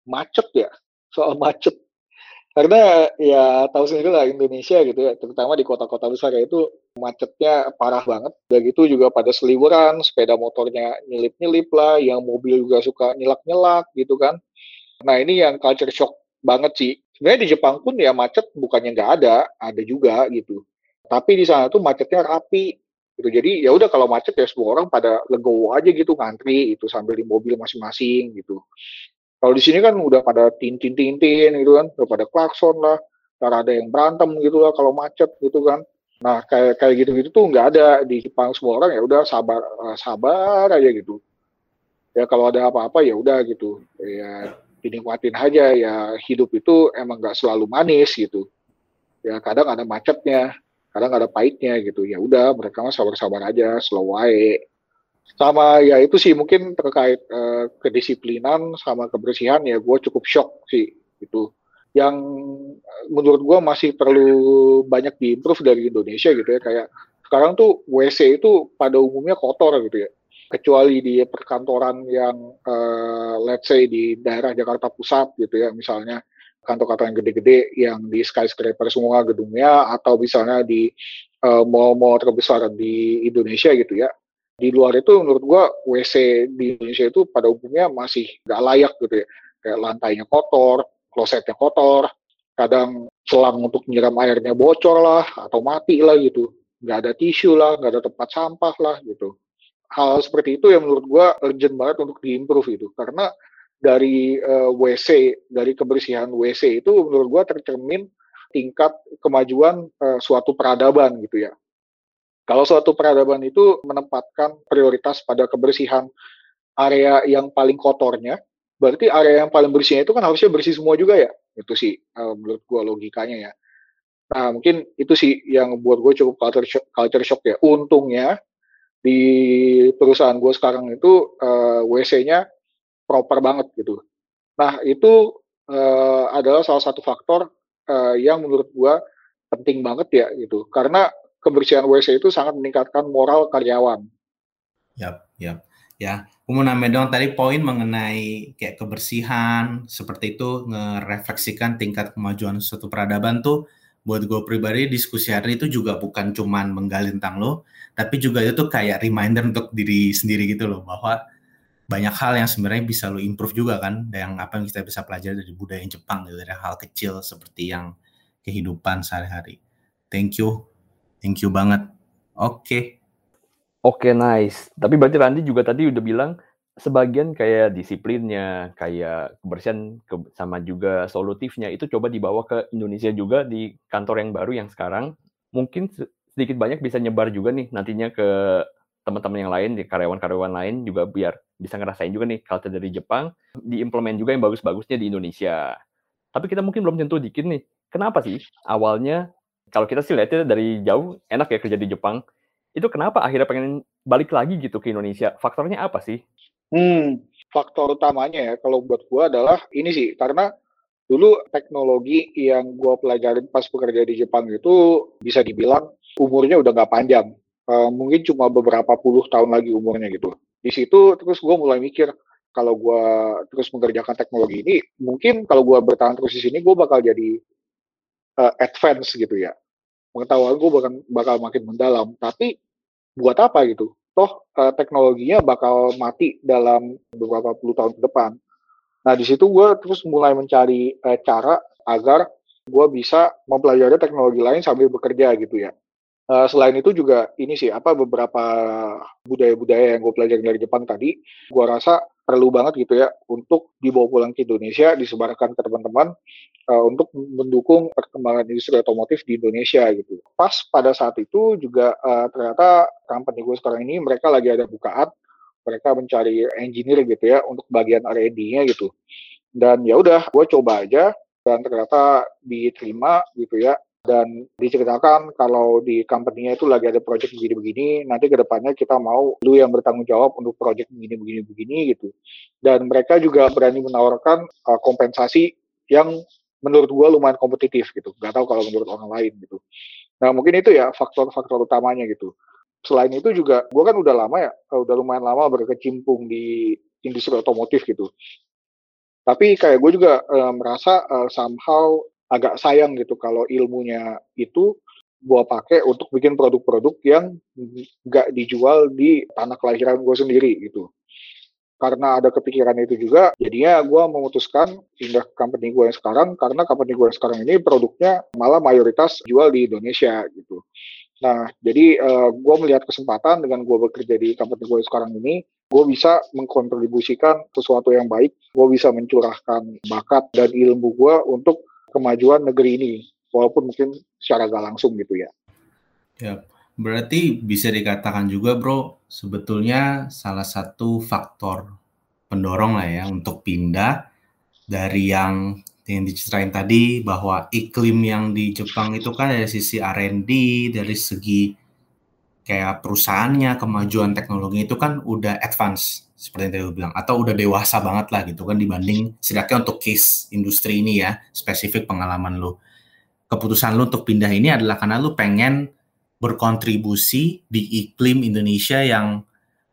macet ya soal macet. Karena ya tahu sendiri lah Indonesia gitu ya terutama di kota-kota besar ya itu macetnya parah banget. Dan gitu juga pada seliburan sepeda motornya nyelip-nyelip lah yang mobil juga suka nyelak-nyelak gitu kan. Nah ini yang culture shock banget sih. Sebenarnya di Jepang pun ya macet bukannya nggak ada ada juga gitu. Tapi di sana tuh macetnya rapi gitu. Jadi ya udah kalau macet ya semua orang pada legowo aja gitu ngantri itu sambil di mobil masing-masing gitu. Kalau di sini kan udah pada tintin tintin gitu kan udah pada klakson lah karena ada yang berantem gitu lah kalau macet gitu kan. Nah kayak kayak gitu gitu tuh nggak ada di Jepang semua orang ya udah sabar eh, sabar aja gitu. Ya kalau ada apa-apa ya udah gitu. Ya dinikmatin aja ya hidup itu emang nggak selalu manis gitu. Ya kadang ada macetnya kadang ada pahitnya gitu. Ya udah mereka mah sabar-sabar aja slow way sama ya itu sih mungkin terkait uh, kedisiplinan sama kebersihan ya gue cukup shock sih itu yang menurut gue masih perlu banyak diimprove dari Indonesia gitu ya. Kayak sekarang tuh WC itu pada umumnya kotor gitu ya. Kecuali di perkantoran yang uh, let's say di daerah Jakarta Pusat gitu ya misalnya kantor-kantor yang gede-gede yang di skyscraper semua gedungnya atau misalnya di uh, mall-mall terbesar di Indonesia gitu ya. Di luar itu menurut gua WC di Indonesia itu pada umumnya masih nggak layak gitu ya. Kayak lantainya kotor, klosetnya kotor, kadang selang untuk nyiram airnya bocor lah atau mati lah gitu. Nggak ada tisu lah, nggak ada tempat sampah lah gitu. Hal seperti itu yang menurut gua urgent banget untuk diimprove itu. Karena dari uh, eh, WC, dari kebersihan WC itu menurut gue tercermin tingkat kemajuan uh, suatu peradaban gitu ya. Kalau suatu peradaban itu menempatkan prioritas pada kebersihan area yang paling kotornya, berarti area yang paling bersihnya itu kan harusnya bersih semua juga ya. Itu sih uh, menurut gue logikanya ya. Nah, mungkin itu sih yang buat gue cukup culture shock, culture shock ya. Untungnya di perusahaan gue sekarang itu uh, WC-nya proper banget gitu. Nah, itu uh, adalah salah satu faktor uh, yang menurut gue penting banget ya gitu. Karena kebersihan WC itu sangat meningkatkan moral karyawan. Yap, yap. Ya, nambahin dong tadi poin mengenai kayak kebersihan seperti itu ngerefleksikan tingkat kemajuan suatu peradaban tuh buat gue pribadi diskusi hari itu juga bukan cuman menggali tentang lo, tapi juga itu kayak reminder untuk diri sendiri gitu loh bahwa banyak hal yang sebenarnya bisa lo improve juga kan, yang apa yang kita bisa pelajari dari budaya Jepang gitu, dari hal kecil seperti yang kehidupan sehari-hari. Thank you, thank you banget. Oke. Okay. Oke, okay, nice. Tapi berarti Randi juga tadi udah bilang sebagian kayak disiplinnya, kayak kebersihan ke, sama juga solutifnya itu coba dibawa ke Indonesia juga di kantor yang baru yang sekarang mungkin sedikit banyak bisa nyebar juga nih nantinya ke teman-teman yang lain, karyawan-karyawan lain juga biar bisa ngerasain juga nih culture dari Jepang, diimplement juga yang bagus-bagusnya di Indonesia. Tapi kita mungkin belum tentu dikit nih. Kenapa sih awalnya kalau kita sih lihatnya dari jauh enak ya kerja di Jepang. Itu kenapa akhirnya pengen balik lagi gitu ke Indonesia? Faktornya apa sih? Hmm, faktor utamanya ya kalau buat gua adalah ini sih karena dulu teknologi yang gua pelajarin pas bekerja di Jepang itu bisa dibilang umurnya udah nggak panjang. Uh, mungkin cuma beberapa puluh tahun lagi umurnya gitu. Di situ terus gua mulai mikir kalau gua terus mengerjakan teknologi ini, mungkin kalau gua bertahan terus di sini, gua bakal jadi uh, advance gitu ya. Pengetahuan gua bakal bakal makin mendalam. Tapi buat apa gitu? toh uh, teknologinya bakal mati dalam beberapa puluh tahun ke depan. Nah di situ gue terus mulai mencari uh, cara agar gue bisa mempelajari teknologi lain sambil bekerja gitu ya. Uh, selain itu juga ini sih apa beberapa budaya-budaya yang gue pelajari dari Jepang tadi, gue rasa perlu banget gitu ya untuk dibawa pulang ke Indonesia, disebarkan ke teman-teman uh, untuk mendukung perkembangan industri otomotif di Indonesia gitu. Pas pada saat itu juga uh, ternyata company gue sekarang ini mereka lagi ada bukaan, mereka mencari engineer gitu ya untuk bagian R&D-nya gitu. Dan ya udah, gue coba aja dan ternyata diterima gitu ya dan diceritakan kalau di company-nya itu lagi ada project begini-begini, nanti ke depannya kita mau lu yang bertanggung jawab untuk project begini-begini-begini gitu. Dan mereka juga berani menawarkan uh, kompensasi yang menurut gua lumayan kompetitif gitu. Gak tahu kalau menurut orang lain gitu. Nah mungkin itu ya faktor-faktor utamanya gitu. Selain itu juga gua kan udah lama ya, udah lumayan lama berkecimpung di industri otomotif gitu. Tapi kayak gue juga uh, merasa uh, somehow agak sayang gitu kalau ilmunya itu gua pakai untuk bikin produk-produk yang nggak dijual di tanah kelahiran gue sendiri gitu. Karena ada kepikiran itu juga, jadinya gue memutuskan pindah ke company gue yang sekarang, karena company gue yang sekarang ini produknya malah mayoritas jual di Indonesia gitu. Nah, jadi uh, eh, gue melihat kesempatan dengan gue bekerja di company gue sekarang ini, gue bisa mengkontribusikan sesuatu yang baik, gue bisa mencurahkan bakat dan ilmu gue untuk kemajuan negeri ini, walaupun mungkin secara gak langsung gitu ya. Ya, berarti bisa dikatakan juga bro, sebetulnya salah satu faktor pendorong lah ya untuk pindah dari yang yang diceritain tadi bahwa iklim yang di Jepang itu kan dari sisi R&D, dari segi kayak perusahaannya, kemajuan teknologi itu kan udah advance seperti yang tadi bilang atau udah dewasa banget lah gitu kan dibanding setidaknya untuk case industri ini ya spesifik pengalaman lu. Keputusan lu untuk pindah ini adalah karena lu pengen berkontribusi di iklim Indonesia yang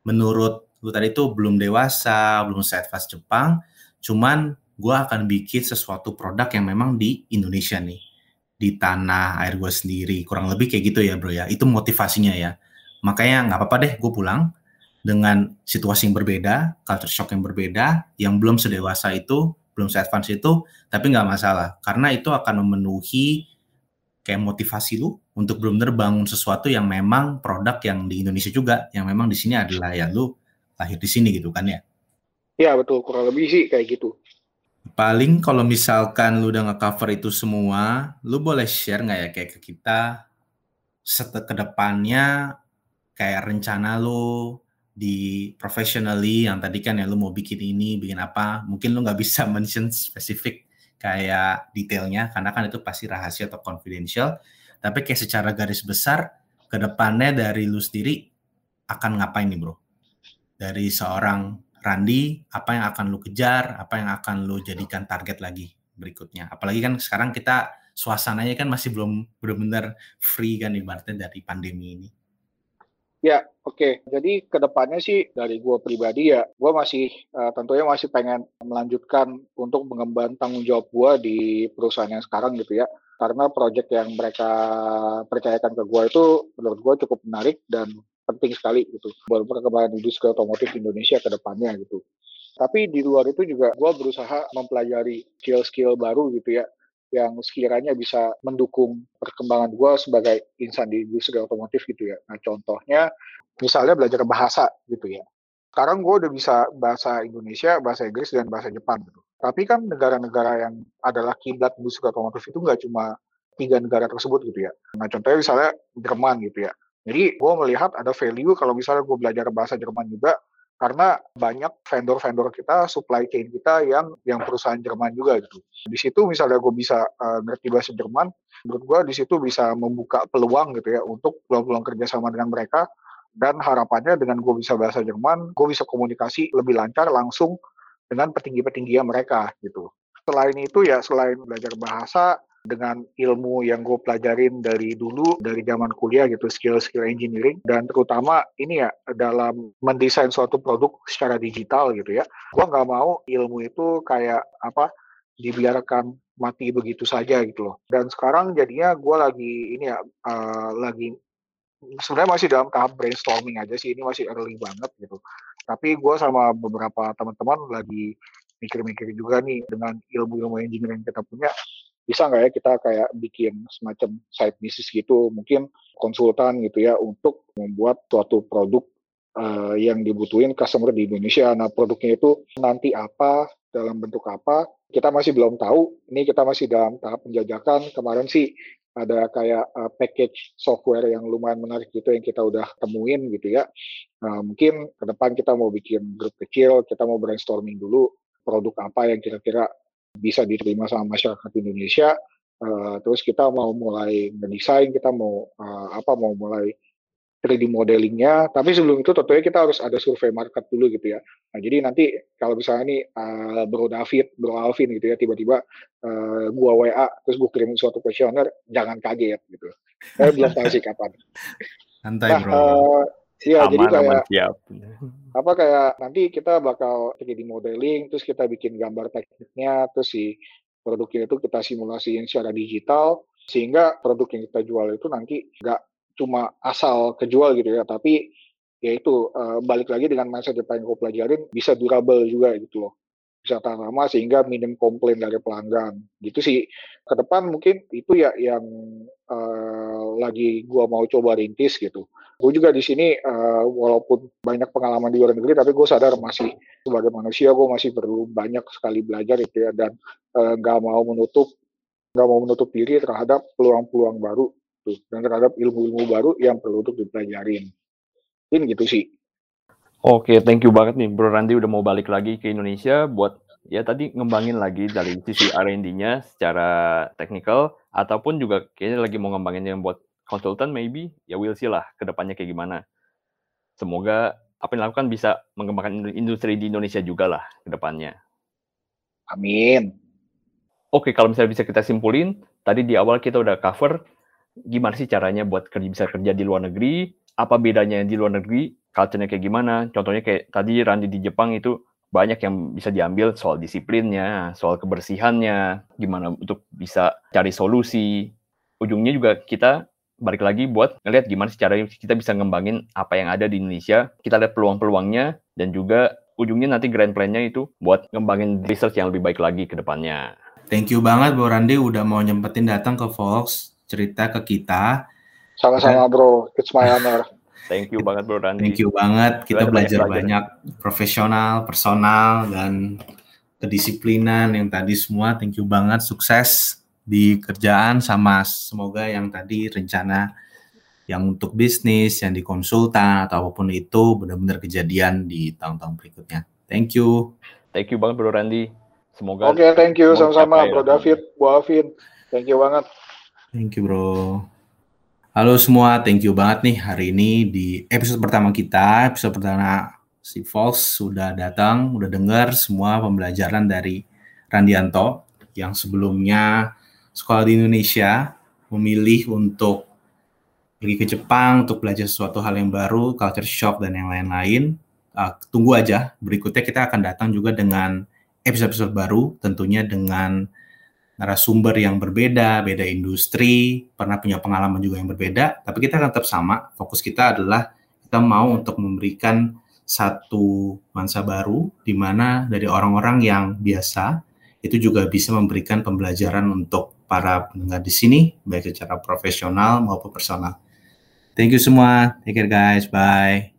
menurut lu tadi itu belum dewasa belum fast Jepang cuman gue akan bikin sesuatu produk yang memang di Indonesia nih. Di tanah air gue sendiri kurang lebih kayak gitu ya bro ya. Itu motivasinya ya makanya nggak apa-apa deh gue pulang dengan situasi yang berbeda, culture shock yang berbeda, yang belum sedewasa itu, belum se-advance itu, tapi nggak masalah. Karena itu akan memenuhi kayak motivasi lu untuk belum terbangun sesuatu yang memang produk yang di Indonesia juga, yang memang di sini adalah ya lu lahir di sini gitu kan ya. Ya betul, kurang lebih sih kayak gitu. Paling kalau misalkan lu udah nge-cover itu semua, lu boleh share nggak ya kayak ke kita set ke depannya kayak rencana lu di professionally yang tadi kan ya lu mau bikin ini, bikin apa, mungkin lu nggak bisa mention spesifik kayak detailnya karena kan itu pasti rahasia atau confidential, tapi kayak secara garis besar ke depannya dari lu sendiri akan ngapain nih, Bro? Dari seorang Randi, apa yang akan lu kejar, apa yang akan lu jadikan target lagi berikutnya. Apalagi kan sekarang kita suasananya kan masih belum benar-benar free kan ibaratnya dari pandemi ini. Ya, oke. Okay. Jadi ke depannya sih dari gue pribadi ya, gue masih uh, tentunya masih pengen melanjutkan untuk mengemban tanggung jawab gue di perusahaan yang sekarang gitu ya. Karena proyek yang mereka percayakan ke gue itu menurut gue cukup menarik dan penting sekali gitu buat perkembangan industri otomotif Indonesia ke depannya gitu. Tapi di luar itu juga gue berusaha mempelajari skill-skill baru gitu ya yang sekiranya bisa mendukung perkembangan gue sebagai insan di industri otomotif gitu ya. Nah contohnya misalnya belajar bahasa gitu ya. Sekarang gue udah bisa bahasa Indonesia, bahasa Inggris, dan bahasa Jepang gitu. Tapi kan negara-negara yang adalah kiblat industri otomotif itu nggak cuma tiga negara tersebut gitu ya. Nah contohnya misalnya Jerman gitu ya. Jadi gue melihat ada value kalau misalnya gue belajar bahasa Jerman juga karena banyak vendor-vendor kita, supply chain kita yang yang perusahaan Jerman juga gitu. Di situ misalnya gue bisa uh, ngerti bahasa Jerman, menurut gue di situ bisa membuka peluang gitu ya untuk peluang-peluang kerjasama dengan mereka dan harapannya dengan gue bisa bahasa Jerman, gue bisa komunikasi lebih lancar langsung dengan petinggi-petinggi mereka gitu. Selain itu ya selain belajar bahasa, dengan ilmu yang gue pelajarin dari dulu dari zaman kuliah gitu skill-skill engineering. Dan terutama ini ya dalam mendesain suatu produk secara digital gitu ya. Gue nggak mau ilmu itu kayak apa dibiarkan mati begitu saja gitu loh. Dan sekarang jadinya gue lagi ini ya uh, lagi sebenarnya masih dalam tahap brainstorming aja sih ini masih early banget gitu. Tapi gue sama beberapa teman-teman lagi mikir-mikir juga nih dengan ilmu-ilmu engineering yang kita punya bisa nggak ya kita kayak bikin semacam side business gitu mungkin konsultan gitu ya untuk membuat suatu produk uh, yang dibutuhin customer di Indonesia. Nah produknya itu nanti apa dalam bentuk apa kita masih belum tahu. Ini kita masih dalam tahap penjajakan. Kemarin sih ada kayak uh, package software yang lumayan menarik gitu yang kita udah temuin gitu ya. Nah, mungkin ke depan kita mau bikin grup kecil kita mau brainstorming dulu produk apa yang kira-kira bisa diterima sama masyarakat Indonesia. Uh, terus kita mau mulai mendesain, kita mau uh, apa mau mulai 3D modelingnya. Tapi sebelum itu tentunya kita harus ada survei market dulu gitu ya. Nah, jadi nanti kalau misalnya nih uh, Bro David, Bro Alvin gitu ya, tiba-tiba uh, gua WA terus gua kirim suatu kuesioner, jangan kaget gitu. Saya belum tahu sih kapan. Santai nah, bro. Uh, Iya, jadi kayak siap. apa kayak nanti kita bakal jadi modeling, terus kita bikin gambar tekniknya, terus si produknya itu kita simulasiin secara digital, sehingga produk yang kita jual itu nanti nggak cuma asal kejual gitu ya, tapi ya itu uh, balik lagi dengan mindset yang gue pelajarin bisa durable juga gitu loh. Bisa tahan lama sehingga minim komplain dari pelanggan. Gitu sih. Ke depan mungkin itu ya yang uh, lagi gua mau coba rintis gitu gue juga di sini uh, walaupun banyak pengalaman di luar negeri tapi gue sadar masih sebagai manusia gue masih perlu banyak sekali belajar itu ya. Dan eh, nggak uh, mau menutup nggak mau menutup diri terhadap peluang-peluang baru tuh dan terhadap ilmu-ilmu baru yang perlu untuk dipelajarin. Mungkin gitu sih. Oke, thank you banget nih Bro Randy udah mau balik lagi ke Indonesia buat ya tadi ngembangin lagi dari sisi R&D-nya secara teknikal ataupun juga kayaknya lagi mau ngembangin yang buat konsultan maybe ya we'll see lah ke depannya kayak gimana. Semoga apa yang dilakukan bisa mengembangkan industri di Indonesia juga lah ke depannya. Amin. Oke, kalau misalnya bisa kita simpulin, tadi di awal kita udah cover gimana sih caranya buat kerja bisa kerja di luar negeri, apa bedanya di luar negeri, culture-nya kayak gimana. Contohnya kayak tadi Randy di Jepang itu banyak yang bisa diambil soal disiplinnya, soal kebersihannya, gimana untuk bisa cari solusi. Ujungnya juga kita balik lagi buat ngeliat gimana secara kita bisa ngembangin apa yang ada di Indonesia, kita lihat peluang-peluangnya, dan juga ujungnya nanti grand plan-nya itu buat ngembangin research yang lebih baik lagi ke depannya. Thank you banget Bu Randi udah mau nyempetin datang ke Fox, cerita ke kita. Sama-sama bro, it's my honor. Thank you banget Bro Randy. Thank you banget. Kita belajar banyak banyak profesional, personal, dan kedisiplinan yang tadi semua. Thank you banget. Sukses di kerjaan sama semoga yang tadi rencana yang untuk bisnis, yang di konsultan atau apa pun itu benar-benar kejadian di tahun-tahun berikutnya. Thank you. Thank you banget Bro Randy. Semoga Oke, thank you sama-sama tercapai Bro ya. David, Bu Alvin. Thank you banget. Thank you bro. Halo semua, thank you banget nih hari ini di episode pertama kita, episode pertama si Fox sudah datang, udah dengar semua pembelajaran dari Randianto yang sebelumnya sekolah di Indonesia memilih untuk pergi ke Jepang untuk belajar sesuatu hal yang baru, culture shock dan yang lain-lain. Uh, tunggu aja, berikutnya kita akan datang juga dengan episode-episode baru, tentunya dengan narasumber yang berbeda, beda industri, pernah punya pengalaman juga yang berbeda, tapi kita akan tetap sama. Fokus kita adalah kita mau untuk memberikan satu nuansa baru di mana dari orang-orang yang biasa itu juga bisa memberikan pembelajaran untuk para pendengar di sini baik secara profesional maupun personal. Thank you semua. Take care guys. Bye.